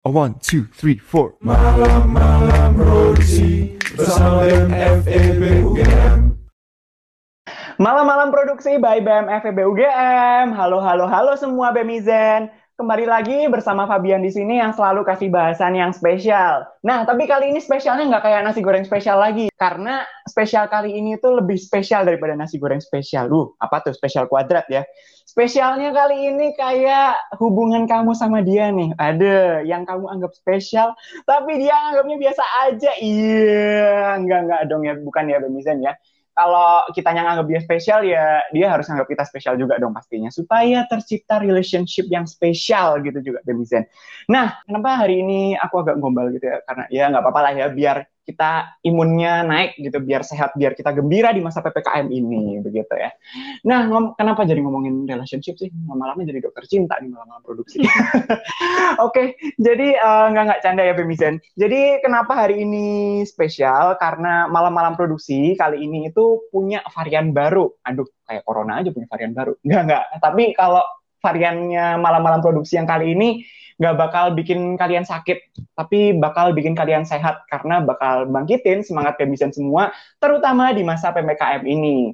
A one, two, three, four. Malam-malam produksi bersama BMFEB UGM. Malam-malam produksi by BMF FEB UGM. Halo, halo, halo semua Bemizen. Kembali lagi bersama Fabian di sini yang selalu kasih bahasan yang spesial. Nah, tapi kali ini spesialnya nggak kayak nasi goreng spesial lagi. Karena spesial kali ini tuh lebih spesial daripada nasi goreng spesial. Uh, apa tuh spesial kuadrat ya? Spesialnya kali ini kayak hubungan kamu sama dia nih. Ada yang kamu anggap spesial, tapi dia anggapnya biasa aja. Iya, enggak, enggak dong ya. Bukan ya Bemizen ya kalau kita yang anggap dia spesial ya dia harus anggap kita spesial juga dong pastinya supaya tercipta relationship yang spesial gitu juga Demizen. Nah kenapa hari ini aku agak gombal gitu ya karena ya nggak apa-apa lah ya biar kita imunnya naik gitu biar sehat biar kita gembira di masa ppkm ini begitu ya. Nah kenapa jadi ngomongin relationship sih lama-lama jadi dokter cinta nih malam-malam produksi. Oke okay, jadi uh, nggak nggak canda ya Bemizen. Jadi kenapa hari ini spesial karena malam-malam produksi kali ini itu punya varian baru. Aduh kayak corona aja punya varian baru. Nggak nggak. Tapi kalau variannya malam-malam produksi yang kali ini nggak bakal bikin kalian sakit, tapi bakal bikin kalian sehat karena bakal bangkitin semangat kebisaan semua, terutama di masa PPKM ini.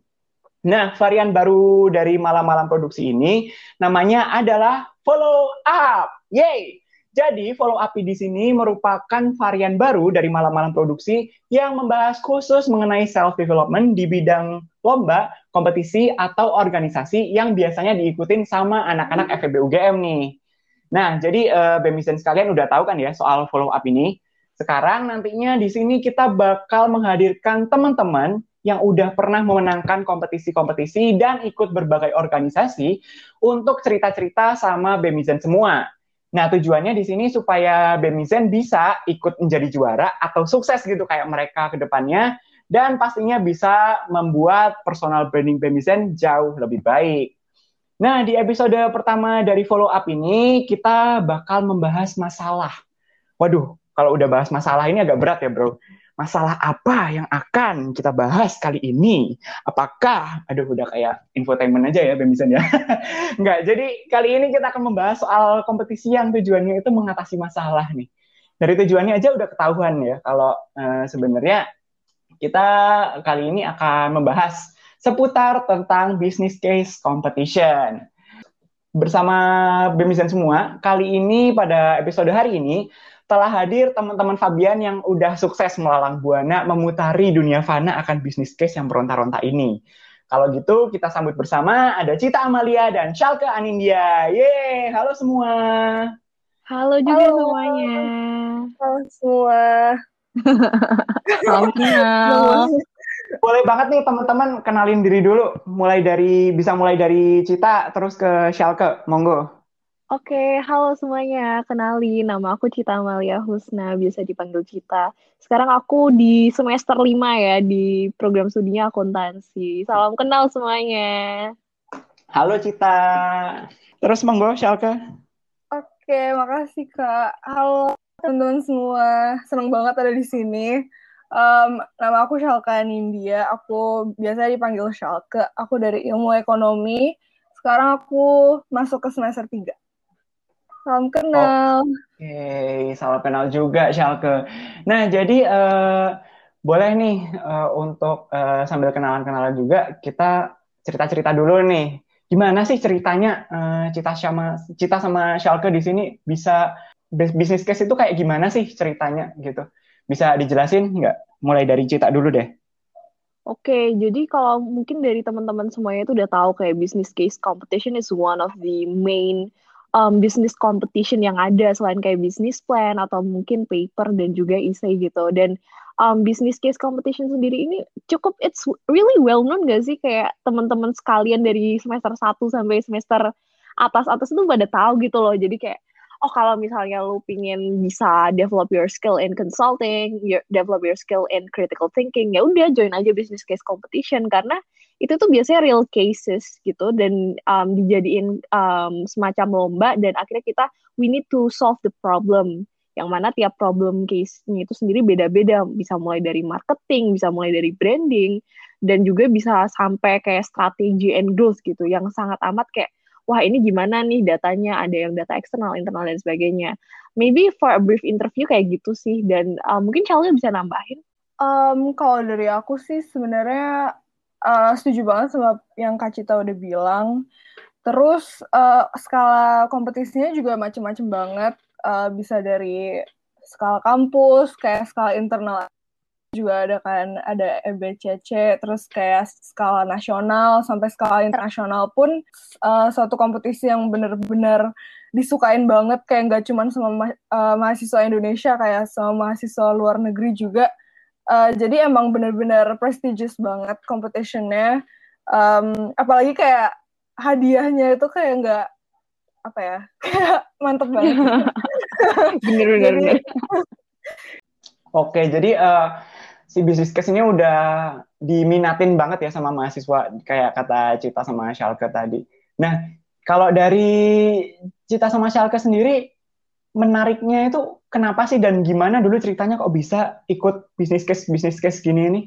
Nah, varian baru dari malam-malam produksi ini namanya adalah follow up. Yay! Jadi follow up di sini merupakan varian baru dari malam-malam produksi yang membahas khusus mengenai self development di bidang lomba, kompetisi atau organisasi yang biasanya diikutin sama anak-anak FEB UGM nih. Nah, jadi uh, Bemisen sekalian udah tahu kan ya soal follow up ini. Sekarang nantinya di sini kita bakal menghadirkan teman-teman yang udah pernah memenangkan kompetisi-kompetisi dan ikut berbagai organisasi untuk cerita-cerita sama Bemizen semua. Nah, tujuannya di sini supaya Bemizen bisa ikut menjadi juara atau sukses gitu kayak mereka ke depannya dan pastinya bisa membuat personal branding Bemizen jauh lebih baik. Nah, di episode pertama dari follow up ini kita bakal membahas masalah. Waduh, kalau udah bahas masalah ini agak berat ya, Bro. Masalah apa yang akan kita bahas kali ini? Apakah, aduh udah kayak infotainment aja ya, Bemisen ya. Enggak, jadi kali ini kita akan membahas soal kompetisi yang tujuannya itu mengatasi masalah nih. Dari tujuannya aja udah ketahuan ya, kalau uh, sebenarnya kita kali ini akan membahas seputar tentang business case competition. Bersama Bemizen semua, kali ini pada episode hari ini telah hadir teman-teman Fabian yang udah sukses melalang buana memutari dunia fana akan bisnis case yang beronta-ronta ini. Kalau gitu kita sambut bersama ada Cita Amalia dan Shalka Anindya. Yeay, halo semua. Halo juga halo. semuanya. Halo semua. Salam kenal boleh banget nih teman-teman kenalin diri dulu. Mulai dari bisa mulai dari Cita terus ke Shalke. Monggo. Oke, halo semuanya. Kenali, nama aku Cita Amalia Husna, biasa dipanggil Cita. Sekarang aku di semester 5 ya, di program studinya akuntansi. Salam kenal semuanya. Halo Cita. Terus monggo Shalke. Oke, makasih Kak. Halo teman-teman semua. Senang banget ada di sini. Um, nama aku Shalka Nindya, aku biasa dipanggil Shalke. Aku dari ilmu ekonomi. Sekarang aku masuk ke semester 3. Salam kenal. Oke, okay. salam kenal juga Shalke. Nah, jadi uh, boleh nih uh, untuk uh, sambil kenalan-kenalan juga kita cerita-cerita dulu nih. Gimana sih ceritanya uh, Cita sama Cita sama Shalke di sini bisa bisnis case itu kayak gimana sih ceritanya gitu? Bisa dijelasin nggak? Mulai dari Cita dulu deh. Oke, jadi kalau mungkin dari teman-teman semuanya itu udah tahu kayak business case competition is one of the main um, business competition yang ada selain kayak business plan atau mungkin paper dan juga essay gitu. Dan um, business case competition sendiri ini cukup it's really well known gak sih kayak teman-teman sekalian dari semester 1 sampai semester atas-atas itu pada tahu gitu loh. Jadi kayak oh kalau misalnya lu pingin bisa develop your skill in consulting, your, develop your skill in critical thinking, ya udah join aja business case competition. Karena itu tuh biasanya real cases gitu dan um, dijadiin um, semacam lomba dan akhirnya kita we need to solve the problem. Yang mana tiap problem case-nya itu sendiri beda-beda. Bisa mulai dari marketing bisa mulai dari branding dan juga bisa sampai kayak strategi and growth gitu yang sangat amat kayak wah ini gimana nih datanya, ada yang data eksternal, internal dan sebagainya. Maybe for a brief interview kayak gitu sih dan uh, mungkin Charlie bisa nambahin. Um, kalau dari aku sih sebenarnya uh, setuju banget sama yang Kak Cita udah bilang. Terus uh, skala kompetisinya juga macem-macem banget. Uh, bisa dari skala kampus, kayak skala internal juga ada kan ada EBCC terus kayak skala nasional sampai skala internasional pun uh, suatu kompetisi yang bener-bener disukain banget kayak nggak cuma sama ma uh, mahasiswa Indonesia kayak sama mahasiswa luar negeri juga. Uh, jadi emang bener-bener prestigious banget competitionnya. Um, apalagi kayak hadiahnya itu kayak nggak apa ya kayak mantep banget. Bener-bener Oke, jadi uh, si bisnis case ini udah diminatin banget ya sama mahasiswa kayak kata Cita sama Shalke tadi. Nah, kalau dari Cita sama Shalke sendiri menariknya itu kenapa sih dan gimana dulu ceritanya kok bisa ikut bisnis case bisnis case gini nih?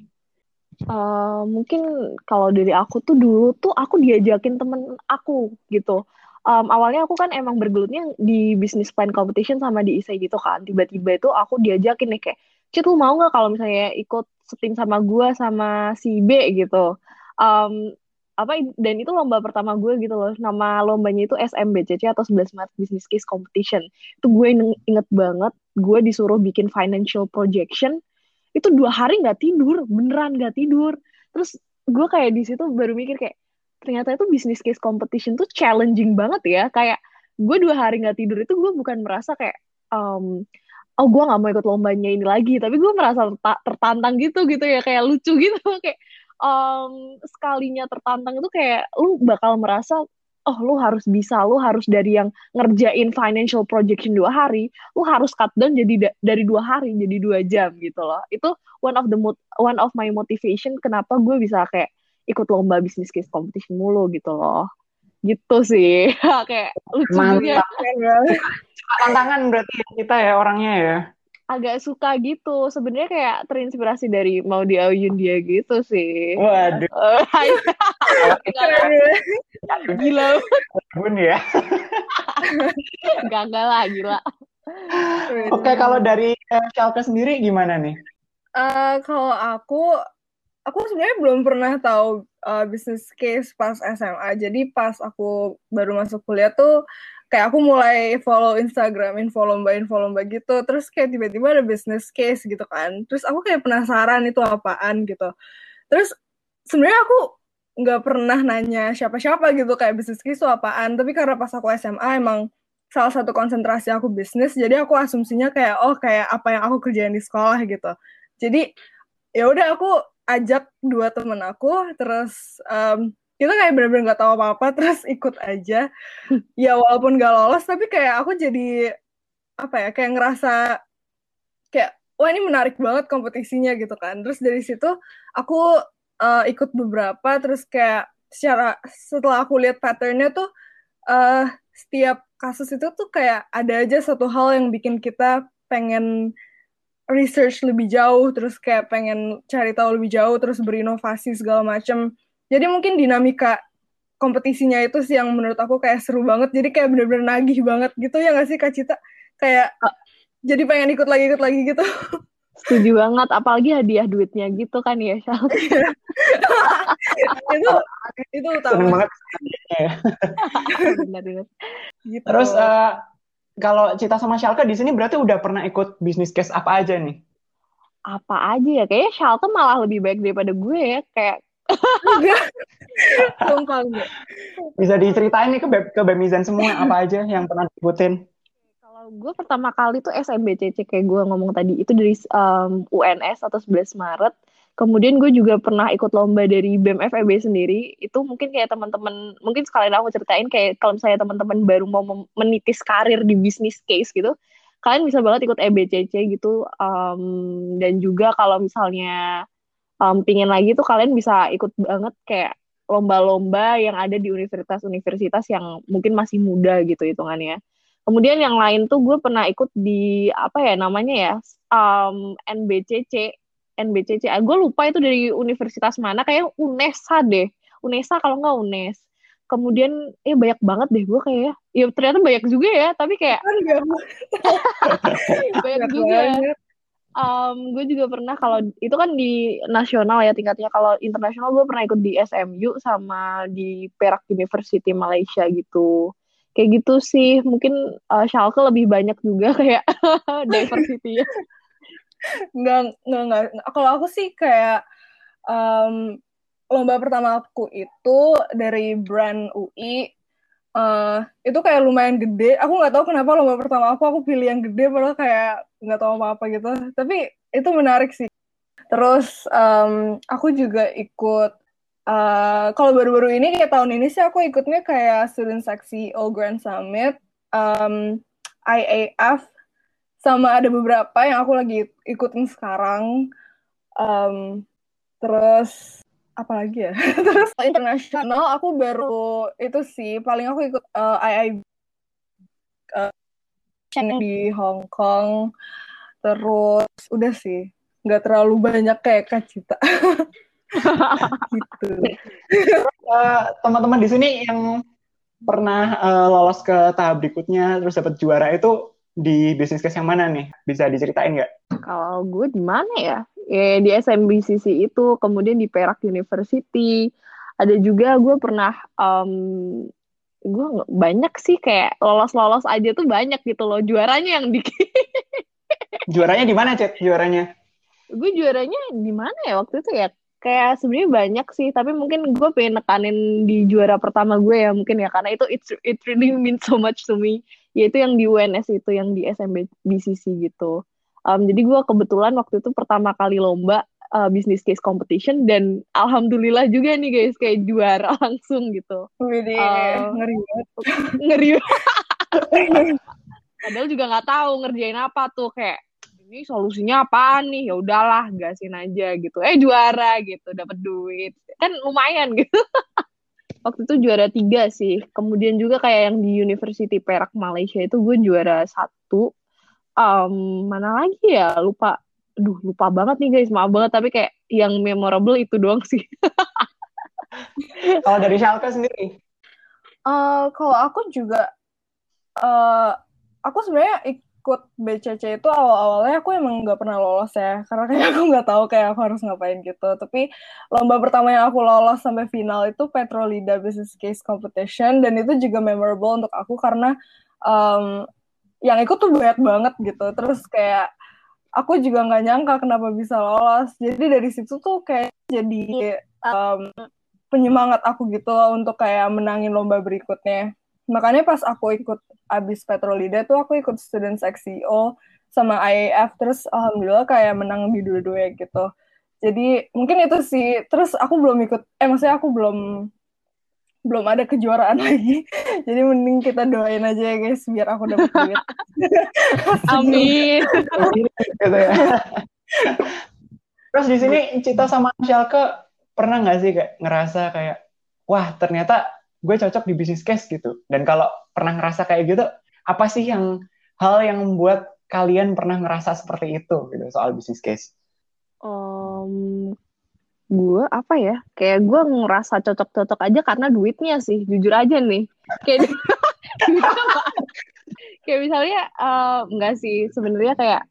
Uh, mungkin kalau dari aku tuh dulu tuh aku diajakin temen aku gitu. Um, awalnya aku kan emang bergelutnya di bisnis plan competition sama di ISAI gitu kan. Tiba-tiba itu aku diajakin nih kayak, Cit lu mau nggak kalau misalnya ikut setim sama gue sama si B gitu? Um, apa dan itu lomba pertama gue gitu loh. Nama lombanya itu SMBCC atau 11 Maret Business Case Competition. Itu gue inget banget gue disuruh bikin financial projection. Itu dua hari nggak tidur beneran nggak tidur. Terus gue kayak di situ baru mikir kayak ternyata itu business case competition tuh challenging banget ya. Kayak gue dua hari nggak tidur itu gue bukan merasa kayak um, oh gue nggak mau ikut lombanya ini lagi. Tapi gue merasa tertantang gitu gitu ya. Kayak lucu gitu. Kayak um, sekalinya tertantang itu kayak lu bakal merasa oh lu harus bisa. Lu harus dari yang ngerjain financial projection dua hari lu harus cut down jadi da dari dua hari jadi dua jam gitu loh. Itu one of the one of my motivation kenapa gue bisa kayak ikut lomba business case competition mulu gitu loh gitu sih. Kayak lucu Mantap. juga tantangan berarti kita ya orangnya ya. Agak suka gitu. Sebenarnya kayak terinspirasi dari mau di dia gitu sih. Waduh. Gila. Bun ya. Gagal lah gila. Oke kalau dari uh, sendiri gimana nih? Uh, kalau aku aku sebenarnya belum pernah tahu uh, business case pas SMA jadi pas aku baru masuk kuliah tuh kayak aku mulai follow Instagram info lomba info lomba gitu. Terus kayak tiba-tiba ada business case gitu kan. Terus aku kayak penasaran itu apaan gitu. Terus sebenarnya aku nggak pernah nanya siapa-siapa gitu kayak business case itu apaan. Tapi karena pas aku SMA emang salah satu konsentrasi aku bisnis jadi aku asumsinya kayak oh kayak apa yang aku kerjain di sekolah gitu. Jadi ya udah aku ajak dua temen aku terus um, kita kayak bener-bener nggak tahu apa-apa terus ikut aja. Ya walaupun gak lolos tapi kayak aku jadi apa ya kayak ngerasa kayak wah ini menarik banget kompetisinya gitu kan. Terus dari situ aku uh, ikut beberapa terus kayak secara setelah aku lihat patternnya tuh uh, setiap kasus itu tuh kayak ada aja satu hal yang bikin kita pengen research lebih jauh terus kayak pengen cari tahu lebih jauh terus berinovasi segala macam jadi mungkin dinamika kompetisinya itu sih yang menurut aku kayak seru banget. Jadi kayak bener-bener nagih banget gitu ya gak sih Kak Cita? Kayak uh, jadi pengen ikut lagi ikut lagi gitu. Setuju banget apalagi hadiah duitnya gitu kan ya Shal itu itu utama. banget benar benar gitu. terus uh, kalau Cita sama Shalka di sini berarti udah pernah ikut bisnis case apa aja nih apa aja ya kayaknya Shalka malah lebih baik daripada gue ya kayak Sumpah Bisa diceritain nih ke, Be ke Bemizan semua apa aja yang pernah diikutin? Kalau gue pertama kali tuh SMBCC kayak gue ngomong tadi itu dari um, UNS atau 11 Maret. Kemudian gue juga pernah ikut lomba dari BEM FEB sendiri. Itu mungkin kayak teman-teman, mungkin sekalian aku ceritain kayak kalau misalnya teman-teman baru mau menitis karir di bisnis case gitu, kalian bisa banget ikut EBCC gitu. Um, dan juga kalau misalnya um, pingin lagi tuh kalian bisa ikut banget kayak lomba-lomba yang ada di universitas-universitas yang mungkin masih muda gitu hitungannya. Kemudian yang lain tuh gue pernah ikut di apa ya namanya ya um, NBCC, NBCC. Ah, gue lupa itu dari universitas mana, kayak UNESA deh, UNESA kalau nggak UNES. kemudian eh banyak banget deh gue kayak ya ya ternyata banyak juga ya tapi kayak Kan banyak juga. um, gue juga pernah kalau itu kan di nasional ya tingkatnya. Kalau internasional gue pernah ikut di SMU sama di Perak University Malaysia gitu. Kayak gitu sih. Mungkin uh, Schalke lebih banyak juga kayak diversity ya nggak nggak kalau aku sih kayak em, lomba pertama aku itu dari brand UI eh, itu kayak lumayan gede. Aku nggak tahu kenapa lomba pertama aku aku pilih yang gede padahal kayak nggak tahu apa apa gitu. Tapi itu menarik sih. Terus em, aku juga ikut eh, kalau baru-baru ini kayak tahun ini sih aku ikutnya kayak student seksi All Grand Summit em, IAF sama ada beberapa yang aku lagi ikutin sekarang. Em, terus apa lagi ya? Terus internasional aku baru itu sih paling aku ikut eh, II eh, di Hong Kong. Terus udah sih nggak terlalu banyak kayak Kak Cita. Gitu. Eh, teman-teman di sini yang pernah eh, lolos ke tahap berikutnya terus dapat juara itu di bisnis case yang mana nih? Bisa diceritain nggak? Kalau gue di mana ya? Ya di SMBCC itu, kemudian di Perak University. Ada juga gue pernah em, gue banyak sih kayak lolos-lolos aja tuh banyak gitu loh. Juaranya yang di Juaranya di mana, Cet? Juaranya? gue juaranya di mana ya waktu itu ya? Kayak sebenarnya banyak sih, tapi mungkin gue pengen nekanin di juara pertama gue ya mungkin ya karena itu it's, it really means so much to me. Yaitu yang di UNS itu, yang di SMBCC gitu. Um, jadi gue kebetulan waktu itu pertama kali lomba uh, business case competition dan alhamdulillah juga nih guys kayak juara langsung gitu. Ngeri banget Ngeri. Padahal juga nggak tahu ngerjain apa tuh kayak ini solusinya apaan nih? Ya udahlah, gasin aja gitu. Eh juara gitu, dapat duit. Kan lumayan gitu. Waktu itu juara tiga sih. Kemudian juga kayak yang di University Perak Malaysia itu gue juara satu. Um, mana lagi ya? Lupa. Duh, lupa banget nih guys. Maaf banget. Tapi kayak yang memorable itu doang sih. Kalau dari Schalke sendiri? Eh, kalau aku juga eh aku sebenarnya ikut BCC itu awal-awalnya aku emang nggak pernah lolos ya. Karena kayak aku nggak tahu kayak aku harus ngapain gitu. Tapi lomba pertama yang aku lolos sampai final itu Petrolida Business Case Competition. Dan itu juga memorable untuk aku karena em, yang ikut tuh banyak banget gitu. Terus kayak aku juga nggak nyangka kenapa bisa lolos. Jadi dari situ tuh kayak jadi em, penyemangat aku gitu loh untuk kayak menangin lomba berikutnya makanya pas aku ikut abis Petrolida tuh aku ikut student XCO sama IAF terus alhamdulillah kayak menang di dua-duanya gitu. Jadi mungkin itu sih. Terus aku belum ikut eh maksudnya aku belum belum ada kejuaraan lagi. Jadi mending kita doain aja ya guys biar aku dapet duit. Amin. gitu ya. Terus di sini Cita sama Schalke pernah nggak sih kayak ngerasa kayak wah ternyata gue cocok di bisnis case gitu. Dan kalau pernah ngerasa kayak gitu, apa sih yang hal yang membuat kalian pernah ngerasa seperti itu gitu soal bisnis case? Om, gue apa ya? Kayak gue ngerasa cocok-cocok aja karena duitnya sih, jujur aja nih. Kayak nggak- kayak misalnya eh, enggak sih, sebenarnya kayak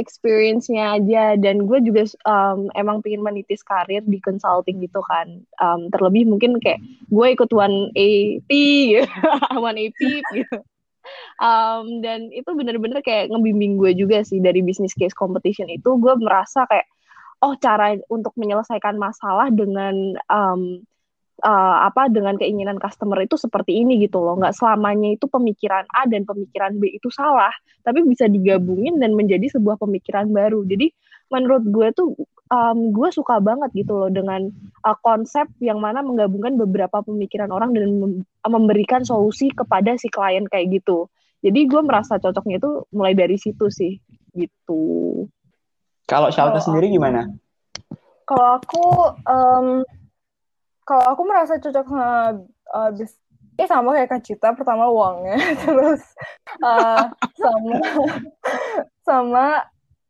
experience-nya aja dan gue juga em, emang pengen menitis karir di consulting gitu kan. Em, terlebih mungkin kayak gue ikut one AP gitu, one AP gitu. Um, dan itu bener-bener kayak ngebimbing gue juga sih dari business case competition itu gue merasa kayak oh cara untuk menyelesaikan masalah dengan um, uh, apa dengan keinginan customer itu seperti ini gitu loh. Nggak selamanya itu pemikiran A dan pemikiran B itu salah tapi bisa digabungin dan menjadi sebuah pemikiran baru. Jadi menurut gue tuh um, gue suka banget gitu loh dengan uh, konsep yang mana menggabungkan beberapa pemikiran orang dan mem- memberikan solusi kepada si klien kayak gitu. Jadi gue merasa cocoknya itu mulai dari situ sih gitu. Kalau Kalau sendiri gimana? kalau aku em, kalau aku merasa cocok sama uh, bis eh sama kayak Kak Cita pertama uangnya terus uh, sama sama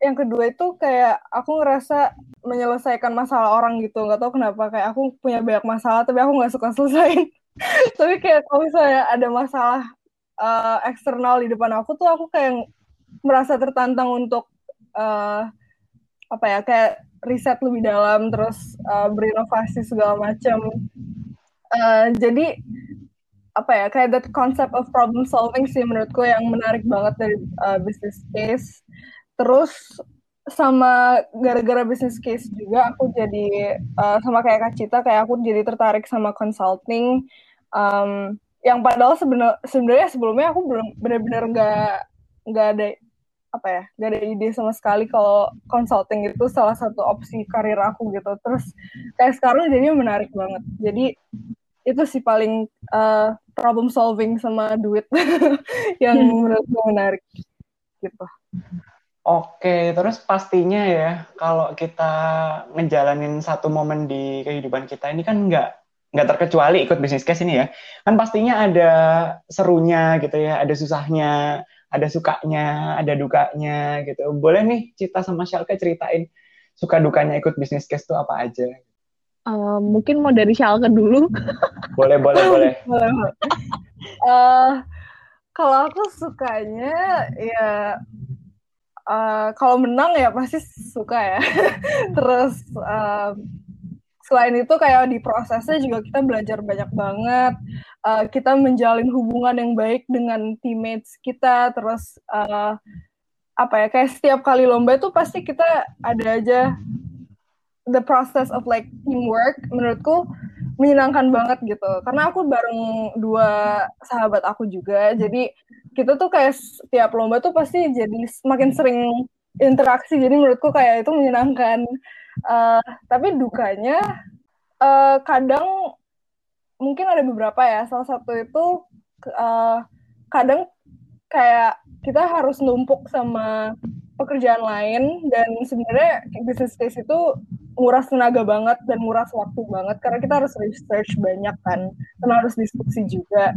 yang kedua itu kayak aku ngerasa menyelesaikan masalah orang gitu. Nggak tahu kenapa kayak aku punya banyak masalah tapi aku nggak suka selesain tapi kayak kalau misalnya ada masalah uh, eksternal di depan aku tuh aku kayak merasa tertantang untuk uh, apa ya kayak riset lebih dalam terus uh, berinovasi segala macam. Uh, jadi apa ya kayak that concept of problem solving sih menurutku yang menarik banget dari uh, business case. Terus sama gara-gara business case juga aku jadi uh, sama kayak Kak Cita kayak aku jadi tertarik sama consulting. Um, yang padahal sebenarnya sebelumnya aku belum benar-benar nggak nggak ada apa ya nggak ada ide sama sekali kalau consulting itu salah satu opsi karir aku gitu terus kayak sekarang jadinya menarik banget jadi itu sih paling uh, problem solving sama duit yang hmm. menurutku menarik gitu Oke, terus pastinya ya kalau kita ngejalanin satu momen di kehidupan kita ini kan nggak nggak terkecuali ikut bisnis case ini ya. Kan pastinya ada serunya gitu ya, ada susahnya, ada sukanya, ada dukanya gitu. Boleh nih Cita sama Shalka ceritain suka dukanya ikut bisnis case itu apa aja? Uh, mungkin mau dari Shalka dulu. boleh, boleh, boleh. boleh. Uh, kalau aku sukanya ya uh, kalau menang ya pasti suka ya. Terus uh, selain itu kayak di prosesnya juga kita belajar banyak banget. Uh, kita menjalin hubungan yang baik dengan teammates kita. Terus uh, apa ya kayak setiap kali lomba itu pasti kita ada aja the process of like teamwork menurutku menyenangkan banget gitu karena aku bareng dua sahabat aku juga jadi kita tuh kayak setiap lomba tuh pasti jadi semakin sering interaksi jadi menurutku kayak itu menyenangkan uh, tapi dukanya uh, kadang mungkin ada beberapa ya salah satu itu uh, kadang kayak kita harus numpuk sama pekerjaan lain dan sebenarnya business case itu nguras tenaga banget dan nguras waktu banget karena kita harus research banyak kan karena harus diskusi juga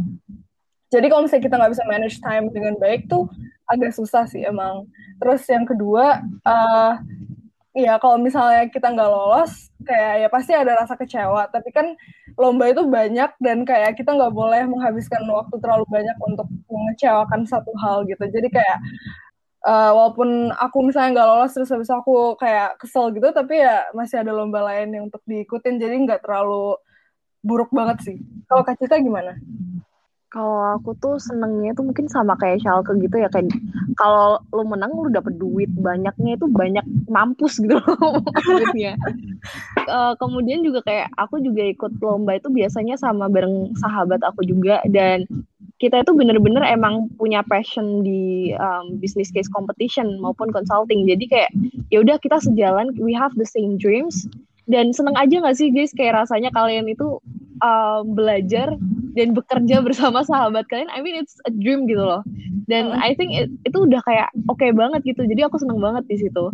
jadi kalau misalnya kita nggak bisa manage time dengan baik tuh agak susah sih emang. Terus yang kedua, uh, ya kalau misalnya kita nggak lolos, kayak ya pasti ada rasa kecewa. Tapi kan lomba itu banyak dan kayak kita nggak boleh menghabiskan waktu terlalu banyak untuk mengecewakan satu hal gitu. Jadi kayak uh, walaupun aku misalnya nggak lolos terus habis aku kayak kesel gitu, tapi ya masih ada lomba lain yang untuk diikutin. Jadi nggak terlalu buruk banget sih. Kalau Kak Cita gimana? Kalau aku tuh senengnya tuh mungkin sama kayak Schalke gitu ya kayak kalau lu menang lu dapet duit banyaknya itu banyak mampus gitu duitnya. Uh, kemudian juga kayak aku juga ikut lomba itu biasanya sama bareng sahabat aku juga dan kita itu bener-bener emang punya passion di um, business case competition maupun consulting. Jadi kayak ya udah kita sejalan, we have the same dreams dan seneng aja gak sih guys? Kayak rasanya kalian itu uh, belajar dan bekerja bersama sahabat kalian. I mean it's a dream gitu loh. Dan I think it, itu udah kayak oke okay banget gitu. Jadi aku seneng banget di situ.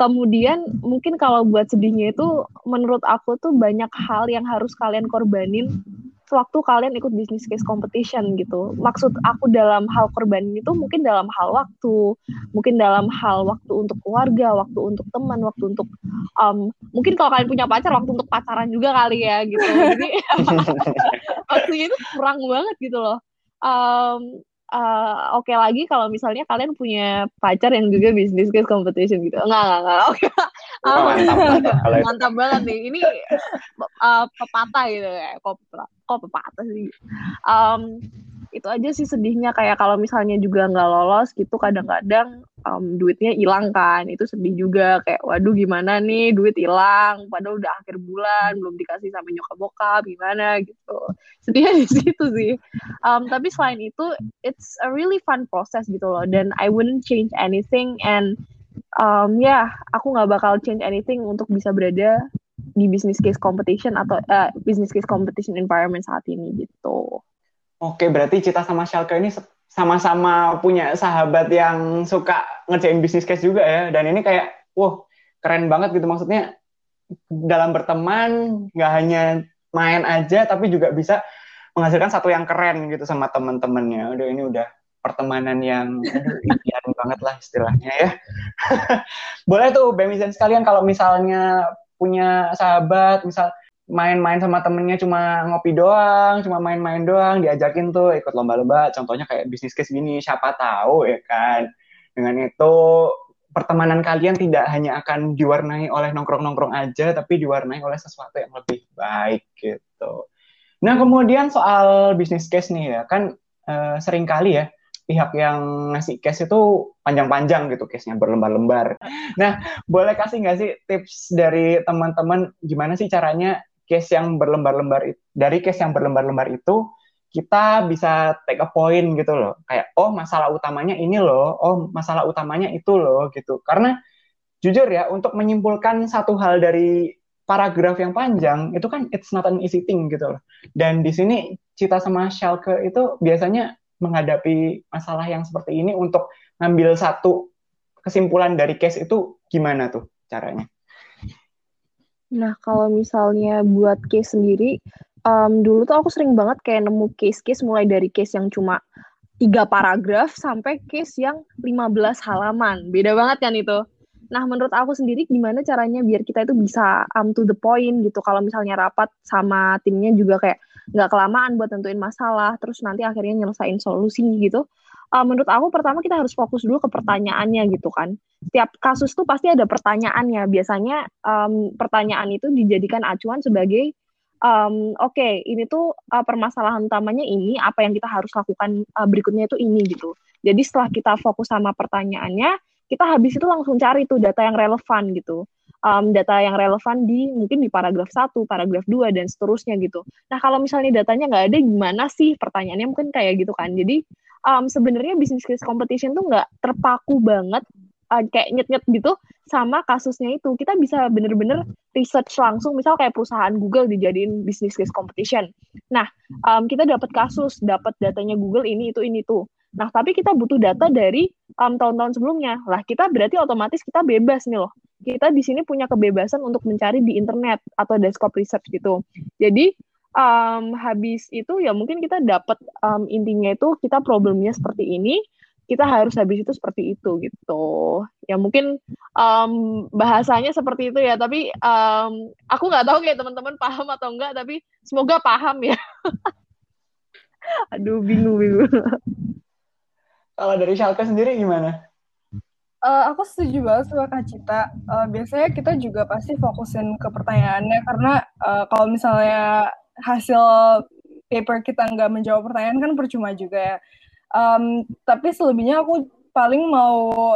Kemudian mungkin kalau buat sedihnya itu menurut aku tuh banyak hal yang harus kalian korbanin sewaktu kalian ikut business case competition gitu. Maksud aku dalam hal korban itu mungkin dalam hal waktu, mungkin dalam hal waktu untuk keluarga, waktu untuk teman, waktu untuk um, mungkin kalau kalian punya pacar waktu untuk pacaran juga kali ya gitu. Jadi waktunya itu kurang banget gitu loh. Um, uh, oke okay lagi kalau misalnya kalian punya pacar yang juga bisnis case competition gitu. Enggak, enggak, enggak. Oke. Okay. Oh, mantap, mantap, mantap banget nih. Ini uh, pepatah gitu ya. Kok, kok pepatah sih? Um, itu aja sih sedihnya kayak kalau misalnya juga nggak lolos gitu kadang-kadang um, duitnya hilang kan. Itu sedih juga kayak waduh gimana nih? Duit hilang padahal udah akhir bulan belum dikasih sampai nyokap bokap gimana? Gitu. Sedihnya di situ sih. Um, tapi selain itu it's a really fun process gitu loh dan I wouldn't change anything and um, ya yeah, aku nggak bakal change anything untuk bisa berada di business case competition atau uh, business case competition environment saat ini gitu. Oke, berarti Cita sama Shalka ini sama-sama punya sahabat yang suka ngerjain bisnis case juga ya. Dan ini kayak, wah keren banget gitu. Maksudnya dalam berteman nggak hanya main aja, tapi juga bisa menghasilkan satu yang keren gitu sama teman-temannya. Udah ini udah pertemanan yang impian banget lah istilahnya ya. Boleh tuh Bemizen sekalian kalau misalnya punya sahabat, misal main-main sama temennya cuma ngopi doang, cuma main-main doang, diajakin tuh ikut lomba-lomba, contohnya kayak bisnis case gini, siapa tahu ya kan. Dengan itu pertemanan kalian tidak hanya akan diwarnai oleh nongkrong-nongkrong aja, tapi diwarnai oleh sesuatu yang lebih baik gitu. Nah kemudian soal bisnis case nih ya, kan uh, sering kali ya pihak yang ngasih case itu panjang-panjang gitu case-nya berlembar-lembar. Nah, boleh kasih nggak sih tips dari teman-teman gimana sih caranya case yang berlembar-lembar dari case yang berlembar-lembar itu kita bisa take a point gitu loh. Kayak oh masalah utamanya ini loh, oh masalah utamanya itu loh gitu. Karena jujur ya untuk menyimpulkan satu hal dari paragraf yang panjang itu kan it's not an easy thing gitu loh. Dan di sini Cita sama Schalke itu biasanya menghadapi masalah yang seperti ini untuk ngambil satu kesimpulan dari case itu gimana tuh caranya? Nah, kalau misalnya buat case sendiri, um, dulu tuh aku sering banget kayak nemu case-case mulai dari case yang cuma tiga paragraf sampai case yang 15 halaman. Beda banget kan itu. Nah, menurut aku sendiri gimana caranya biar kita itu bisa um, to the point gitu. Kalau misalnya rapat sama timnya juga kayak nggak kelamaan buat tentuin masalah, terus nanti akhirnya nyelesain solusi gitu uh, menurut aku pertama kita harus fokus dulu ke pertanyaannya gitu kan. Setiap kasus tuh pasti ada pertanyaannya. Biasanya um, pertanyaan itu dijadikan acuan sebagai um, oke okay, ini tuh uh, permasalahan utamanya ini apa yang kita harus lakukan uh, berikutnya itu ini gitu. Jadi setelah kita fokus sama pertanyaannya, kita habis itu langsung cari tuh data yang relevan gitu. Um, data yang relevan di mungkin di paragraf 1, paragraf 2 dan seterusnya gitu. Nah, kalau misalnya datanya nggak ada gimana sih? Pertanyaannya mungkin kayak gitu kan. Jadi um, sebenarnya bisnis case competition tuh nggak terpaku banget uh, kayak nyet-nyet gitu sama kasusnya itu. Kita bisa bener-bener research langsung, misal kayak perusahaan Google dijadiin bisnis case competition. Nah, um, kita dapat kasus, dapat datanya Google ini itu ini tuh. Nah, tapi kita butuh data dari um, tahun-tahun sebelumnya. Lah, kita berarti otomatis kita bebas nih loh. Kita di sini punya kebebasan untuk mencari di internet atau desktop research gitu. Jadi, um, habis itu ya mungkin kita dapat um, intinya itu kita problemnya seperti ini kita harus habis itu seperti itu gitu. Ya mungkin um, bahasanya seperti itu ya tapi um, aku nggak tahu kayak teman-teman paham atau enggak tapi semoga paham ya. Aduh bingung bingung. Kalau dari Shalka sendiri gimana? Uh, aku setuju banget sama Kak Cita. Uh, biasanya kita juga pasti fokusin ke pertanyaannya karena uh, kalau misalnya hasil paper kita nggak menjawab pertanyaan kan percuma juga ya. Um, tapi selebihnya aku paling mau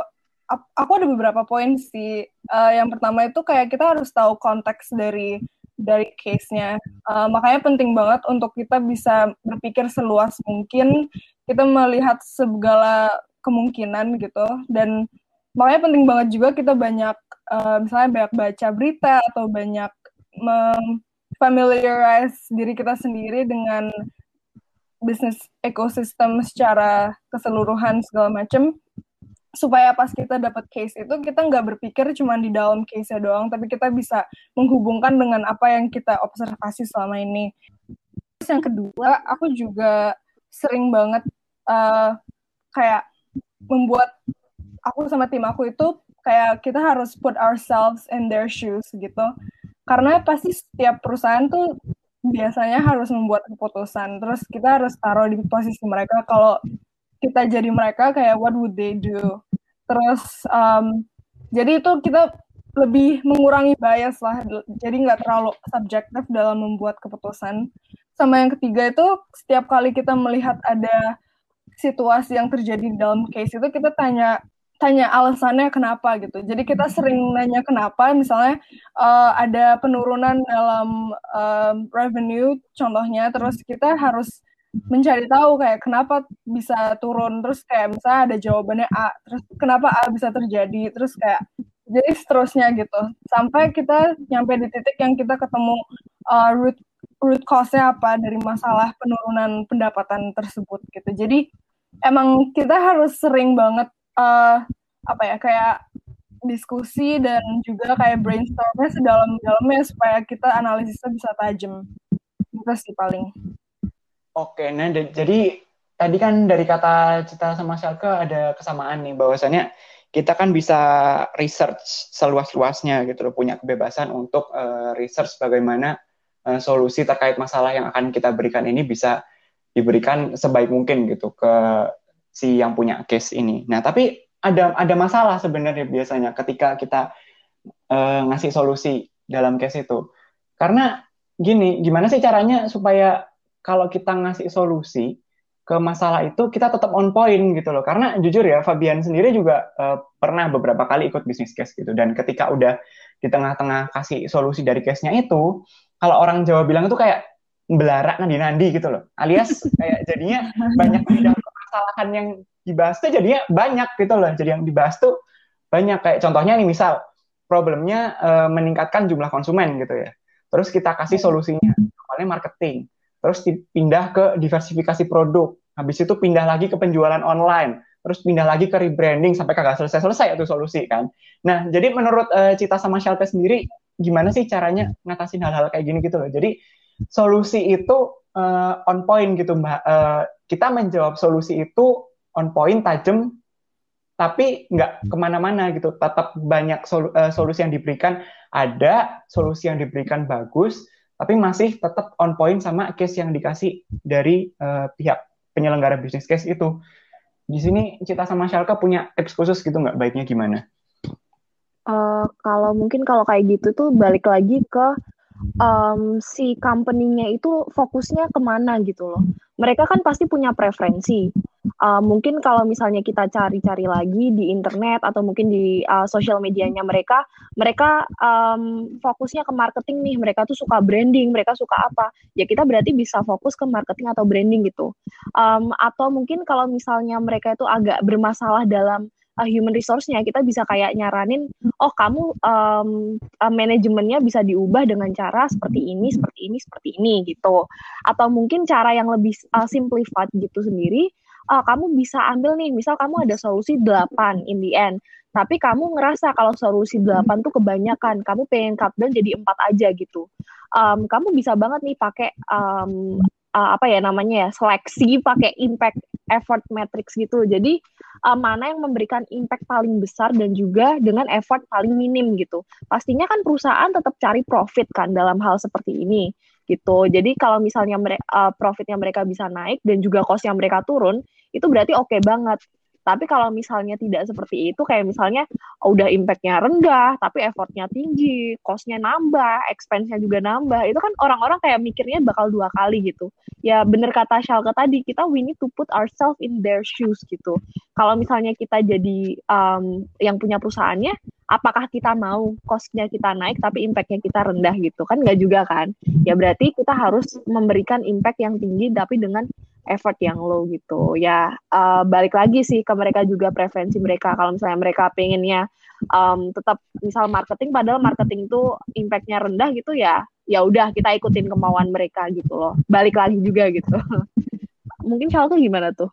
aku ada beberapa poin sih. Uh, yang pertama itu kayak kita harus tahu konteks dari dari case-nya. Uh, makanya penting banget untuk kita bisa berpikir seluas mungkin, kita melihat segala kemungkinan gitu. Dan makanya penting banget juga kita banyak, uh, misalnya banyak baca berita atau banyak familiarize diri kita sendiri dengan bisnis ekosistem secara keseluruhan segala macam supaya pas kita dapat case itu kita nggak berpikir cuma di dalam case-nya doang tapi kita bisa menghubungkan dengan apa yang kita observasi selama ini. Terus yang kedua, aku juga sering banget uh, kayak membuat aku sama tim aku itu kayak kita harus put ourselves in their shoes gitu karena pasti setiap perusahaan tuh biasanya harus membuat keputusan. Terus kita harus taruh di posisi mereka. Kalau kita jadi mereka kayak what would they do? Terus um, jadi itu kita lebih mengurangi bias lah. Jadi nggak terlalu subjektif dalam membuat keputusan. Sama yang ketiga itu setiap kali kita melihat ada situasi yang terjadi dalam case itu kita tanya tanya alasannya kenapa gitu. Jadi kita sering nanya kenapa, misalnya uh, ada penurunan dalam uh, revenue, contohnya, terus kita harus mencari tahu kayak kenapa bisa turun, terus kayak misalnya ada jawabannya A, terus kenapa A bisa terjadi, terus kayak jadi seterusnya gitu, sampai kita nyampe di titik yang kita ketemu uh, root root cause-nya apa dari masalah penurunan pendapatan tersebut gitu. Jadi emang kita harus sering banget uh, apa ya kayak diskusi dan juga kayak brainstormnya sedalam-dalamnya supaya kita analisisnya bisa tajam. Itu sih paling. Oke, nah jadi tadi kan dari kata Cita sama Shalke ada kesamaan nih bahwasannya kita kan bisa research seluas-luasnya gitu loh, punya kebebasan untuk uh, research bagaimana uh, solusi terkait masalah yang akan kita berikan ini bisa diberikan sebaik mungkin gitu ke si yang punya case ini. Nah, tapi ada ada masalah sebenarnya biasanya ketika kita uh, ngasih solusi dalam case itu. Karena gini, gimana sih caranya supaya kalau kita ngasih solusi ke masalah itu kita tetap on point gitu loh. Karena jujur ya Fabian sendiri juga uh, pernah beberapa kali ikut bisnis case gitu dan ketika udah di tengah-tengah kasih solusi dari case-nya itu, kalau orang Jawa bilang itu kayak belarak nandi-nandi gitu loh. Alias kayak jadinya banyak bidang permasalahan yang dibahas tuh jadinya banyak gitu loh. Jadi yang dibahas tuh banyak kayak contohnya nih misal problemnya uh, meningkatkan jumlah konsumen gitu ya. Terus kita kasih solusinya, awalnya marketing. Terus pindah ke diversifikasi produk. Habis itu pindah lagi ke penjualan online. Terus pindah lagi ke rebranding sampai kagak selesai-selesai itu solusi kan. Nah, jadi menurut uh, Cita sama Shelter sendiri gimana sih caranya ngatasin hal-hal kayak gini gitu loh. Jadi solusi itu uh, on point gitu Mbak. Uh, kita menjawab solusi itu on point, tajam, tapi nggak ke mana-mana gitu. Tetap banyak sol uh, solusi yang diberikan, ada solusi yang diberikan bagus, tapi masih tetap on point sama case yang dikasih dari uh, pihak penyelenggara bisnis case itu. Di sini Cita sama Shalka punya tips khusus gitu nggak baiknya gimana? Uh, kalau mungkin kalau kayak gitu tuh balik lagi ke um, si company-nya itu fokusnya ke mana gitu loh. Mereka kan pasti punya preferensi. Uh, mungkin kalau misalnya kita cari-cari lagi di internet atau mungkin di uh, sosial medianya mereka, mereka um, fokusnya ke marketing nih. Mereka tuh suka branding, mereka suka apa? Ya kita berarti bisa fokus ke marketing atau branding gitu. Um, atau mungkin kalau misalnya mereka itu agak bermasalah dalam uh, human resource-nya kita bisa kayak nyaranin oh kamu um, uh, manajemennya bisa diubah dengan cara seperti ini seperti ini seperti ini gitu atau mungkin cara yang lebih uh, simplified gitu sendiri uh, kamu bisa ambil nih misal kamu ada solusi 8 in the end tapi kamu ngerasa kalau solusi 8 tuh kebanyakan kamu pengen cut down jadi empat aja gitu um, kamu bisa banget nih pakai um, uh, apa ya namanya ya seleksi pakai impact effort matrix gitu. Jadi uh, mana yang memberikan impact paling besar dan juga dengan effort paling minim gitu. Pastinya kan perusahaan tetap cari profit kan dalam hal seperti ini gitu. Jadi kalau misalnya mereka uh, profitnya mereka bisa naik dan juga cost yang mereka turun, itu berarti oke okay banget. Tapi kalau misalnya tidak seperti itu, kayak misalnya oh, udah impact-nya rendah, tapi effortnya tinggi, cost-nya nambah, expense-nya juga nambah, itu kan orang-orang kayak mikirnya bakal dua kali gitu. Ya bener kata Shalka tadi, kita we need to put ourselves in their shoes gitu. Kalau misalnya kita jadi um, yang punya perusahaannya, apakah kita mau cost-nya kita naik tapi impact-nya kita rendah gitu kan nggak juga kan ya berarti kita harus memberikan impact yang tinggi tapi dengan effort yang low gitu. Ya uh, balik lagi sih ke mereka juga preferensi mereka. Kalau misalnya mereka pengennya um, tetap misal marketing padahal marketing itu impactnya rendah gitu ya ya udah kita ikutin kemauan mereka gitu loh. Balik lagi juga gitu. Mungkin Charles tuh gimana tuh?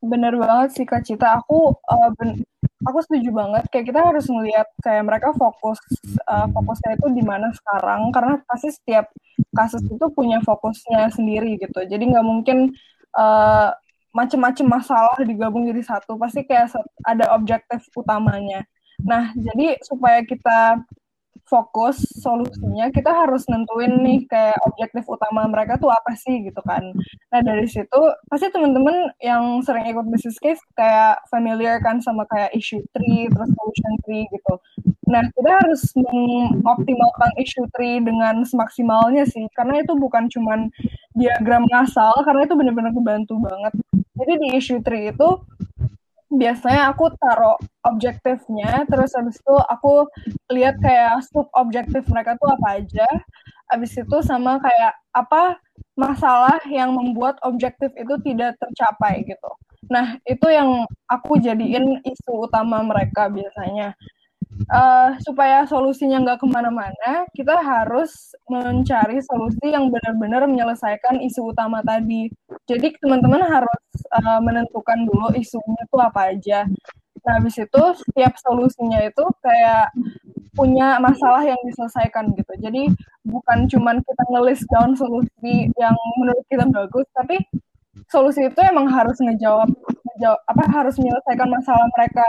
Bener banget sih kak Cita. Aku uh, ben aku setuju banget. Kayak kita harus melihat kayak mereka fokus uh, fokusnya itu di mana sekarang. Karena pasti setiap kasus itu punya fokusnya sendiri gitu. Jadi nggak mungkin uh, macem-macem masalah digabung jadi satu. Pasti kayak ada objektif utamanya. Nah jadi supaya kita fokus solusinya kita harus nentuin nih kayak objektif utama mereka tuh apa sih gitu kan. Nah dari situ pasti teman-teman yang sering ikut business case kayak familiar kan sama kayak issue tree terus solution tree gitu. Nah kita harus mengoptimalkan issue tree dengan semaksimalnya sih karena itu bukan cuman diagram ngasal karena itu benar-benar kebantu banget. Jadi di issue tree itu biasanya aku taruh objektifnya terus habis itu aku lihat kayak sub objektif mereka tuh apa aja. Habis itu sama kayak apa masalah yang membuat objektif itu tidak tercapai gitu. Nah itu yang aku jadiin isu utama mereka biasanya uh, supaya solusinya nggak ke mana-mana, kita harus mencari solusi yang benar-benar menyelesaikan isu utama tadi. Jadi teman-teman harus uh, menentukan dulu isunya itu apa aja. Nah, habis itu setiap solusinya itu kayak punya masalah yang diselesaikan gitu. Jadi bukan cuman kita ngelis down solusi yang menurut kita bagus, tapi solusi itu emang harus ngejawab, ngejawab apa harus menyelesaikan masalah mereka.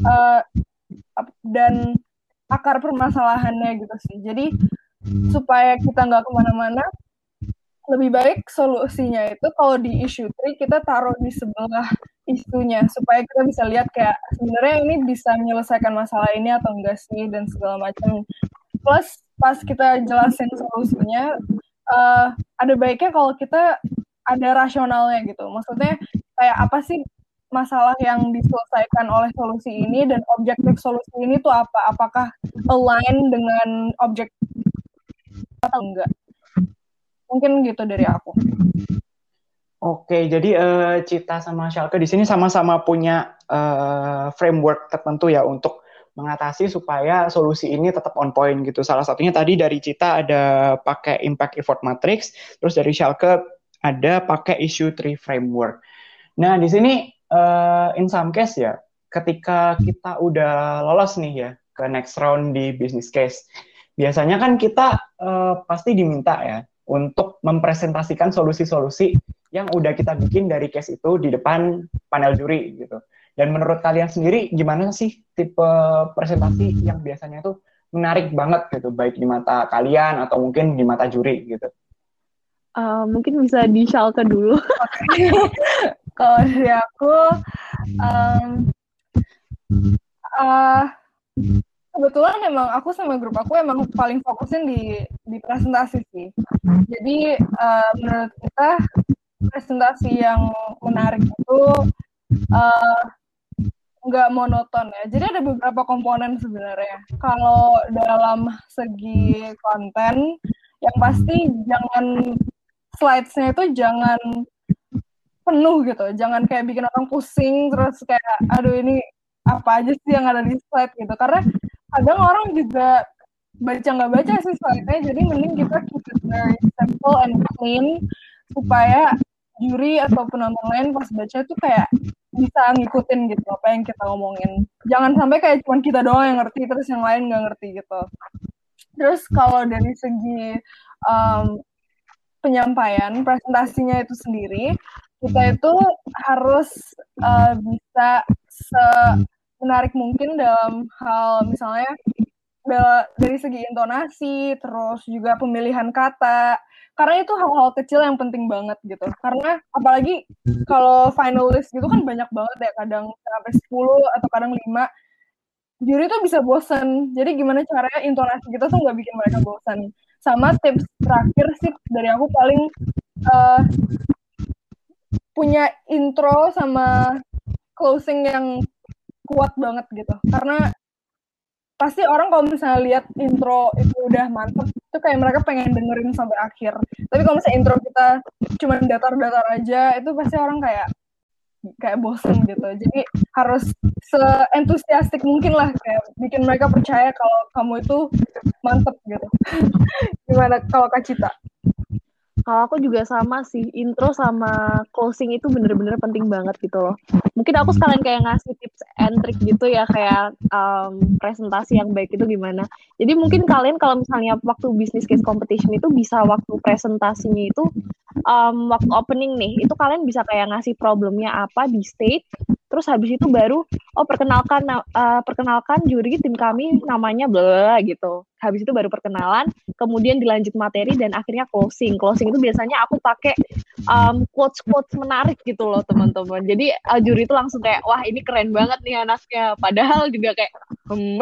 Uh, dan akar permasalahannya gitu sih. Jadi supaya kita nggak ke mana-mana lebih baik solusinya itu kalau di issue tree kita taruh di sebelah isunya supaya kita bisa lihat kayak sebenarnya ini bisa menyelesaikan masalah ini atau enggak sih dan segala macam plus pas kita jelasin solusinya uh, ada baiknya kalau kita ada rasionalnya gitu maksudnya kayak apa sih masalah yang diselesaikan oleh solusi ini dan objektif solusi ini tuh apa apakah align dengan objek atau enggak mungkin gitu dari aku Oke, jadi uh, Cita sama Schalke di sini sama-sama punya uh, framework tertentu ya untuk mengatasi supaya solusi ini tetap on point gitu. Salah satunya tadi dari Cita ada pakai impact effort matrix, terus dari Schalke ada pakai issue tree framework. Nah, di sini uh, in some case ya, ketika kita udah lolos nih ya ke next round di business case, biasanya kan kita uh, pasti diminta ya untuk mempresentasikan solusi-solusi yang udah kita bikin dari case itu di depan panel juri gitu. Dan menurut kalian sendiri gimana sih tipe presentasi yang biasanya tuh menarik banget gitu, baik di mata kalian atau mungkin di mata juri gitu? Uh, mungkin bisa di Schalke dulu. Kalau dari aku, um, uh, kebetulan emang aku sama grup aku emang paling fokusin di di presentasi sih. Jadi uh, menurut kita presentasi yang menarik itu uh, monoton ya. Jadi ada beberapa komponen sebenarnya. Kalau dalam segi konten, yang pasti jangan slides-nya itu jangan penuh gitu. Jangan kayak bikin orang pusing terus kayak aduh ini apa aja sih yang ada di slide gitu. Karena kadang orang juga baca nggak baca sih slide-nya jadi mending kita keep it very simple and clean supaya juri atau penonton lain pas baca tuh kayak bisa ngikutin gitu apa yang kita ngomongin jangan sampai kayak cuma kita doang yang ngerti terus yang lain nggak ngerti gitu terus kalau dari segi um, penyampaian presentasinya itu sendiri kita itu harus uh, bisa se menarik mungkin dalam hal misalnya dari segi intonasi, terus juga pemilihan kata. Karena itu hal-hal kecil yang penting banget gitu. Karena apalagi kalau finalis gitu kan banyak banget ya, kadang sampai 10 atau kadang 5. Juri tuh bisa bosan. Jadi gimana caranya intonasi kita tuh nggak bikin mereka bosan. Sama tips terakhir sih dari aku paling uh, punya intro sama closing yang kuat banget gitu. Karena pasti orang kalau misalnya lihat intro itu udah mantep itu kayak mereka pengen dengerin sampai akhir. Tapi kalau misalnya intro kita cuma datar-datar aja itu pasti orang kayak kayak bosen gitu. Jadi harus seentusiastik mungkin lah kayak bikin mereka percaya kalau kamu itu mantep gitu. Gimana kalau kak Cita kalau aku juga sama sih, intro sama closing itu bener-bener penting banget gitu loh. Mungkin aku sekalian kayak ngasih tips and trick gitu ya, kayak um, presentasi yang baik itu gimana. Jadi mungkin kalian kalau misalnya waktu business case competition itu bisa waktu presentasinya itu, um, waktu opening nih, itu kalian bisa kayak ngasih problemnya apa di state, terus habis itu baru oh perkenalkan uh, perkenalkan juri tim kami namanya bla gitu. Habis itu baru perkenalan kemudian dilanjut materi dan akhirnya closing. Closing itu biasanya aku pakai um, quotes quotes menarik gitu loh teman-teman. Jadi uh, juri itu langsung kayak wah ini keren banget nih anaknya. Padahal juga kayak hmm,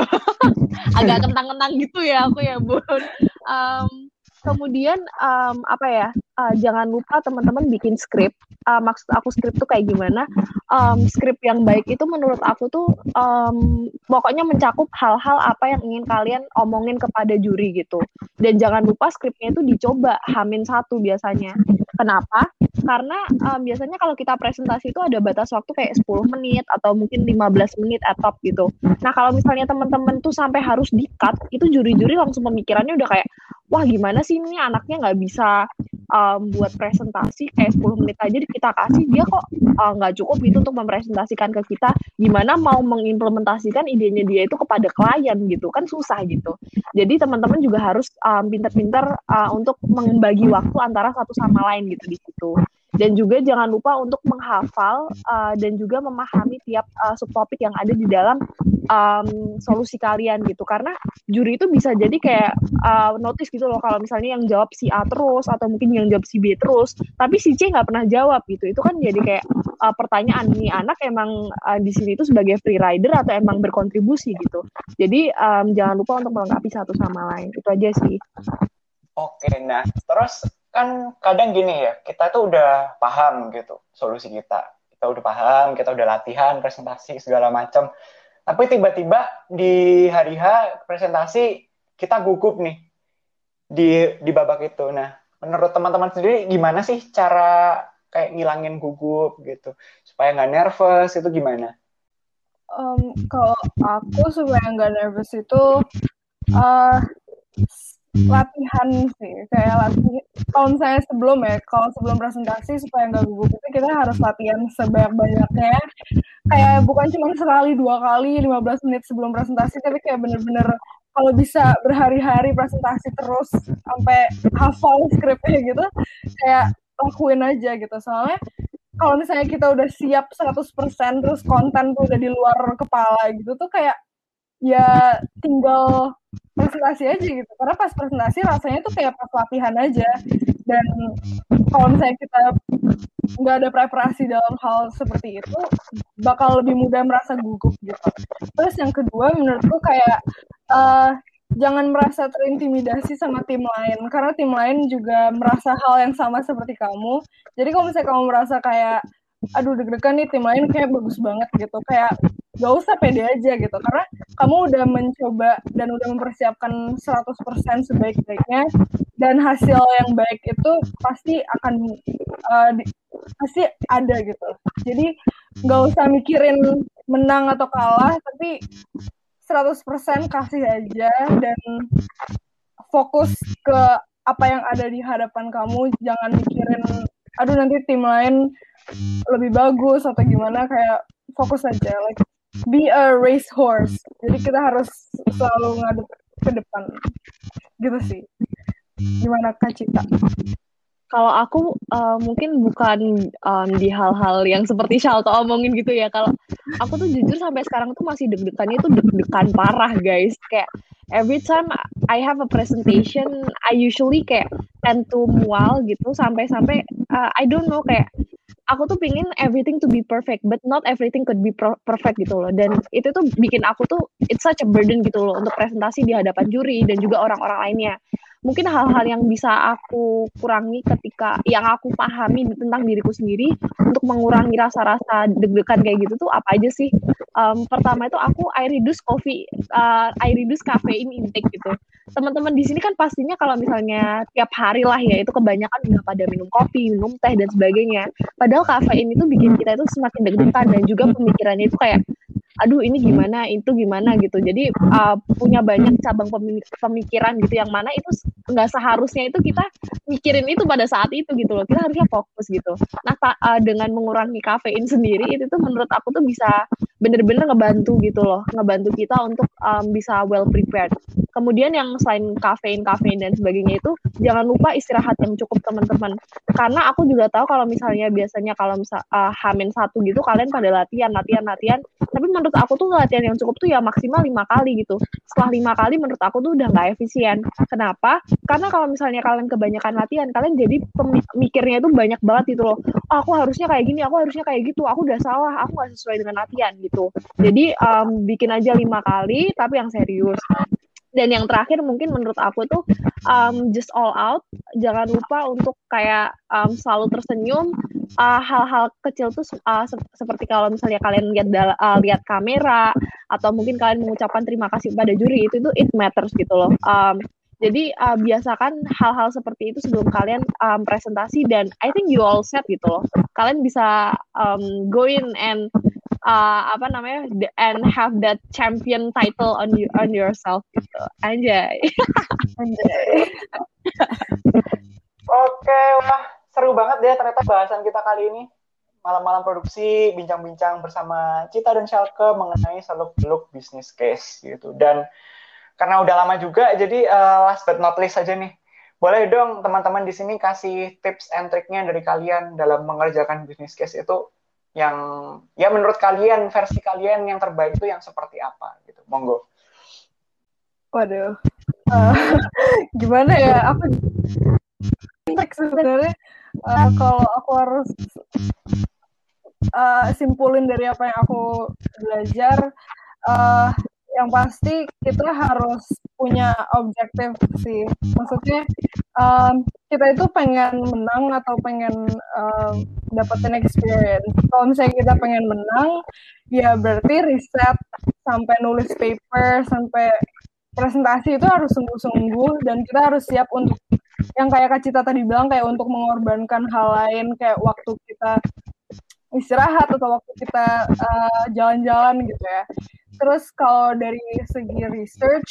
agak kentang-kentang gitu ya aku ya bun. Um, kemudian um, apa ya uh, jangan lupa teman-teman bikin skrip uh, maksud aku skrip tuh kayak gimana? Um, skrip yang baik itu menurut aku tuh um, pokoknya mencakup hal-hal apa yang ingin kalian omongin kepada juri gitu. Dan jangan lupa skripnya itu dicoba hamin satu biasanya. Kenapa? Karena um, biasanya kalau kita presentasi itu ada batas waktu kayak 10 menit atau mungkin 15 menit atau gitu. Nah kalau misalnya teman-teman tuh sampai harus di cut itu juri-juri langsung pemikirannya udah kayak wah gimana sih ini anaknya nggak bisa um, buat presentasi kayak 10 menit aja kita kasih dia kok uh, nggak uh, cukup gitu untuk mempresentasikan ke kita. Gimana mau mengimplementasikan idenya dia itu kepada klien gitu kan susah gitu. Jadi teman-teman juga harus um, pintar-pintar uh, untuk membagi waktu antara satu sama lain gitu di situ dan juga jangan lupa untuk menghafal uh, dan juga memahami tiap uh, subtopik yang ada di dalam um, solusi kalian gitu. Karena juri itu bisa jadi kayak uh, notice gitu loh kalau misalnya yang jawab si A terus atau mungkin yang jawab si B terus tapi si C nggak pernah jawab gitu. Itu kan jadi kayak uh, pertanyaan nih anak emang uh, di sini itu sebagai free rider atau emang berkontribusi? gitu. Jadi um, jangan lupa untuk melengkapi satu sama lain. Itu aja sih. Oke nah terus kan kadang gini ya kita tuh udah paham gitu solusi kita. Kita udah paham kita udah latihan presentasi segala macam. Tapi tiba-tiba di hari H presentasi kita gugup nih di di babak itu. Nah menurut teman-teman sendiri gimana sih cara kayak ngilangin gugup gitu? Supaya nggak nervous itu gimana? Um, kalau aku supaya nggak nervous itu uh, latihan sih kayak latihan. Kalau misalnya sebelum ya kalau sebelum presentasi supaya nggak gugup itu kita harus latihan sebanyak banyaknya kayak bukan cuma sekali dua kali 15 menit sebelum presentasi tapi kayak bener-bener kalau bisa berhari-hari presentasi terus sampai hafal skripnya gitu kayak lakuin aja gitu. Soalnya kalau misalnya kita udah siap 100% terus konten tuh udah di luar kepala gitu tuh kayak ya tinggal presentasi aja gitu. Karena pas presentasi rasanya tuh kayak pas latihan aja. Dan kalau misalnya kita nggak ada preparasi dalam hal seperti itu bakal lebih mudah merasa gugup gitu. Terus yang kedua menurutku kayak uh, jangan merasa terintimidasi sama tim lain. Karena tim lain juga merasa hal yang sama seperti kamu. Jadi kalau misalnya kamu merasa kayak aduh deg-degan nih tim lain kayak bagus banget gitu. Kayak gak usah pede aja gitu. Karena kamu udah mencoba dan udah mempersiapkan 100% sebaik-baiknya dan hasil yang baik itu pasti akan uh, pasti ada gitu. Jadi gak usah mikirin menang atau kalah tapi 100% kasih aja dan fokus ke apa yang ada di hadapan kamu. Jangan mikirin aduh nanti tim lain lebih bagus atau gimana kayak fokus aja like be a race horse jadi kita harus selalu ngadep ke depan. Gitu sih. Gimana kak Cita kalau aku uh, mungkin bukan um, di hal-hal yang seperti Shalto omongin gitu ya. Kalau aku tuh jujur sampai sekarang tuh masih deg-degannya itu deg-degan parah guys. Kayak every time I have a presentation, I usually kayak tend to mual gitu sampai-sampai uh, I don't know kayak aku tuh pingin everything to be perfect, but not everything could be perfect gitu loh. Dan itu tuh bikin aku tuh it's such a burden gitu loh untuk presentasi di hadapan juri dan juga orang-orang lainnya. Mungkin hal-hal yang bisa aku kurangi ketika yang aku pahami tentang diriku sendiri untuk mengurangi rasa-rasa deg-degan kayak gitu tuh apa aja sih? Um, pertama itu aku I reduce coffee, uh, I reduce caffeine intake gitu teman-teman di sini kan pastinya kalau misalnya tiap hari lah ya itu kebanyakan udah pada minum kopi, minum teh dan sebagainya. Padahal kafein itu bikin kita itu semakin deg-degan dan juga pemikirannya itu kayak aduh ini gimana itu gimana gitu. Jadi uh, punya banyak cabang pemikiran gitu yang mana itu nggak seharusnya itu kita mikirin itu pada saat itu gitu loh. Kita harusnya fokus gitu. Nah uh, dengan mengurangi kafein sendiri itu tuh menurut aku tuh bisa bener-bener ngebantu gitu loh ngebantu kita untuk um, bisa well prepared. Kemudian yang selain kafein kafein dan sebagainya itu jangan lupa istirahat yang cukup teman-teman. Karena aku juga tahu kalau misalnya biasanya kalau misal uh, hamin satu gitu kalian pada latihan latihan latihan. Tapi menurut aku tuh latihan yang cukup tuh ya maksimal lima kali gitu. Setelah lima kali menurut aku tuh udah nggak efisien. Kenapa? Karena kalau misalnya kalian kebanyakan latihan kalian jadi pemikirnya itu banyak banget gitu loh. Oh, aku harusnya kayak gini aku harusnya kayak gitu aku udah salah aku nggak sesuai dengan latihan gitu jadi um, bikin aja lima kali tapi yang serius. Dan yang terakhir mungkin menurut aku tuh um, just all out. Jangan lupa untuk kayak um, selalu tersenyum. Uh, hal-hal kecil tuh uh, se seperti kalau misalnya kalian lihat uh, lihat kamera atau mungkin kalian mengucapkan terima kasih pada juri itu itu it matters gitu loh. Um, jadi uh, biasakan hal-hal seperti itu sebelum kalian um, presentasi. Dan I think you all set gitu loh. Kalian bisa um, go in and uh, apa namanya and have that champion title on you on yourself gitu. Anjay. Anjay oke wah seru banget deh ternyata bahasan kita kali ini. Malam-malam produksi bincang-bincang bersama Cita dan Shalke mengenai seluk-beluk bisnis case gitu. Dan karena udah lama juga jadi uh, last but not least aja nih. Boleh dong teman-teman di sini kasih tips and triknya dari kalian dalam mengerjakan business case itu yang ya menurut kalian versi kalian yang terbaik itu yang seperti apa gitu. Monggo. Waduh. Uh, gimana ya? Aku sebenarnya uh, kalau aku harus uh, simpulin dari apa yang aku belajar uh, yang pasti kita harus punya objektif sih. Maksudnya um, kita itu pengen menang atau pengen um, dapetin experience. Kalau misalnya kita pengen menang, ya berarti riset sampai nulis paper sampai presentasi itu harus sungguh-sungguh dan kita harus siap untuk yang kayak Kak Cita tadi bilang kayak untuk mengorbankan hal lain kayak waktu kita istirahat atau waktu kita uh, jalan-jalan uh, gitu ya. Terus kalau dari segi research,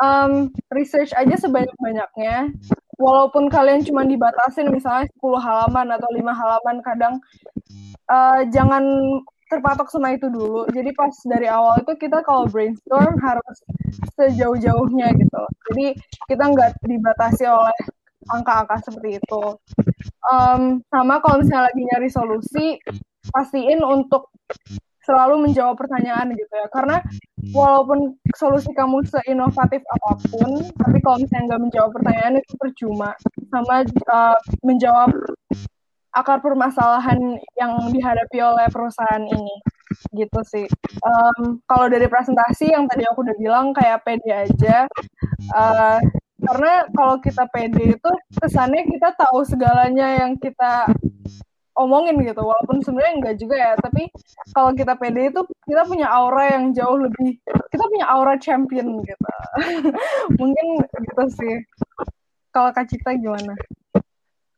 um, research aja sebanyak-banyaknya. Walaupun kalian cuma dibatasin misalnya 10 halaman atau lima halaman, kadang uh, jangan terpatok sama itu dulu. Jadi pas dari awal itu kita kalau brainstorm harus sejauh-jauhnya gitu. Jadi kita nggak dibatasi oleh angka-angka seperti itu. Um, sama kalau misalnya lagi nyari solusi, pastiin untuk selalu menjawab pertanyaan gitu ya. Karena walaupun solusi kamu seinovatif apa pun tapi kalau misalnya nggak menjawab pertanyaan itu percuma. Sama uh, menjawab akar permasalahan yang dihadapi oleh perusahaan ini. Gitu sih. Um, kalau dari presentasi yang tadi aku udah bilang kayak pede aja. Uh, karena kalau kita pede itu kesannya kita tahu segalanya yang kita omongin gitu walaupun sebenarnya enggak juga ya tapi kalau kita pede itu kita punya aura yang jauh lebih kita punya aura champion gitu. Mungkin gitu sih. Kalau Kak Cita gimana?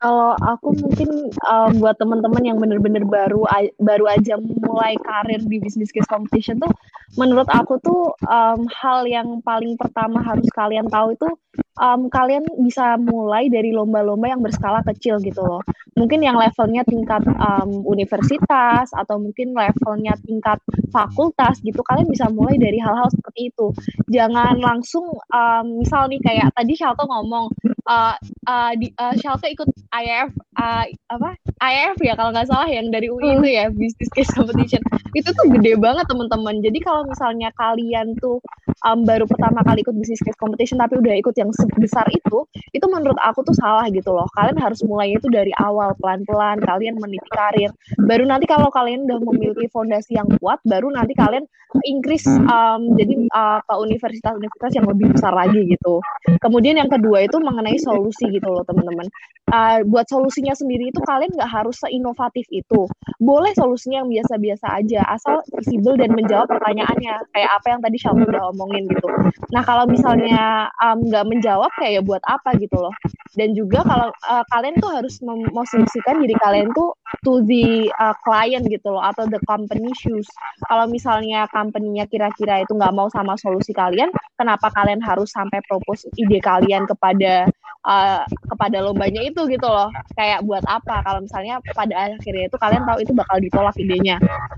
Kalau aku mungkin um, buat teman-teman yang bener-bener baru baru aja mulai karir di business case competition tuh menurut aku tuh um, hal yang paling pertama harus kalian tahu itu um, kalian bisa mulai dari lomba-lomba yang berskala kecil gitu loh. Mungkin yang levelnya tingkat um, universitas atau mungkin levelnya tingkat fakultas gitu kalian bisa mulai dari hal-hal seperti itu. Jangan langsung um, misal nih kayak tadi Shalto ngomong uh, uh, di uh, Shalto ikut IF uh, apa? IF ya kalau nggak salah yang dari UI itu ya business case competition. Itu tuh gede banget teman-teman. Jadi kalau misalnya kalian tuh um, baru pertama kali ikut business case competition tapi udah ikut yang sebesar itu itu menurut aku tuh salah gitu loh kalian harus mulai itu dari awal pelan-pelan kalian meniti karir baru nanti kalau kalian udah memiliki fondasi yang kuat baru nanti kalian increase um, jadi uh, ke universitas-universitas yang lebih besar lagi gitu kemudian yang kedua itu mengenai solusi gitu loh teman-teman uh, buat solusinya sendiri itu kalian nggak harus seinovatif itu. Boleh solusinya yang biasa-biasa aja, asal visible dan menjawab pertanyaannya. Kayak apa yang tadi Shalom udah omongin gitu. Nah kalau misalnya nggak um, menjawab kayak ya buat apa gitu loh. Dan juga kalau uh, kalian tuh harus memosisikan diri kalian tuh to the uh, client gitu loh atau the company shoes. Kalau misalnya company-nya kira-kira itu nggak mau sama solusi kalian, kenapa kalian harus sampai propose ide kalian kepada uh, kepada lombanya itu gitu loh kayak buat apa kalau misalnya pada akhirnya itu kalian tahu itu bakal ditolak idenya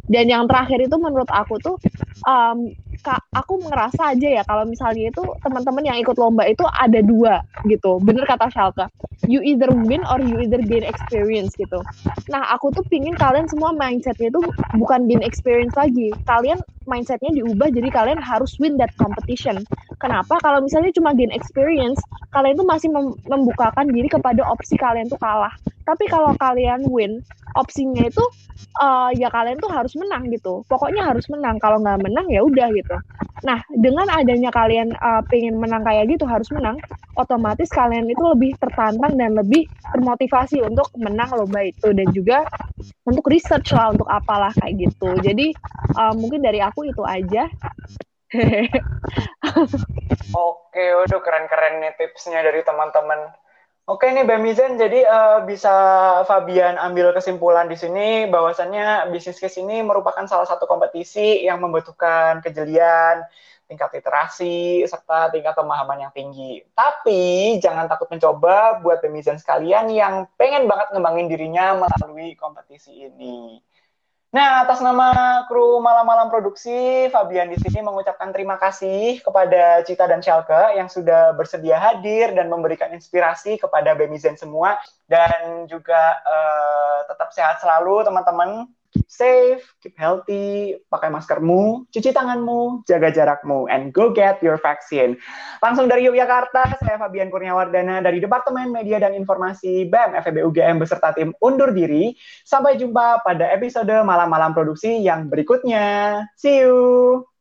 dan yang terakhir itu menurut aku tuh um, kak aku ngerasa aja ya kalau misalnya itu teman-teman yang ikut lomba itu ada dua gitu. Bener kata Shalka. You either win or you either gain experience gitu. Nah aku tuh pingin kalian semua mindsetnya itu bukan gain experience lagi. Kalian mindsetnya diubah jadi kalian harus win that competition. Kenapa? Kalau misalnya cuma gain experience kalian tuh masih mem membukakan diri kepada opsi kalian tuh kalah. Tapi kalau kalian win opsinya itu uh, ya kalian tuh harus menang gitu. Pokoknya harus menang. Kalau nggak menang ya udah gitu. Nah dengan adanya kalian uh, pengen menang kayak gitu harus menang otomatis kalian itu lebih tertantang dan lebih termotivasi untuk menang lomba itu. Dan juga untuk research lah untuk apalah kayak gitu. Jadi uh, mungkin dari aku itu aja. Oke, udah keren-keren nih tipsnya dari teman-teman Oke nih Bamizen, jadi uh, bisa Fabian ambil kesimpulan di sini bahwasannya bisnis case ini merupakan salah satu kompetisi yang membutuhkan kejelian, tingkat literasi, serta tingkat pemahaman yang tinggi. Tapi jangan takut mencoba buat Bamizen sekalian yang pengen banget ngembangin dirinya melalui kompetisi ini. Nah, atas nama kru malam-malam produksi, Fabian di sini mengucapkan terima kasih kepada Cita dan Shalke yang sudah bersedia hadir dan memberikan inspirasi kepada Bemizen semua. Dan juga uh, tetap sehat selalu teman-teman keep safe, keep healthy, pakai maskermu, cuci tanganmu, jaga jarakmu, and go get your vaccine. Langsung dari Yogyakarta, saya Fabian Kurniawardana dari Departemen Media dan Informasi BEM FEB UGM beserta tim undur diri. Sampai jumpa pada episode malam-malam produksi yang berikutnya. See you!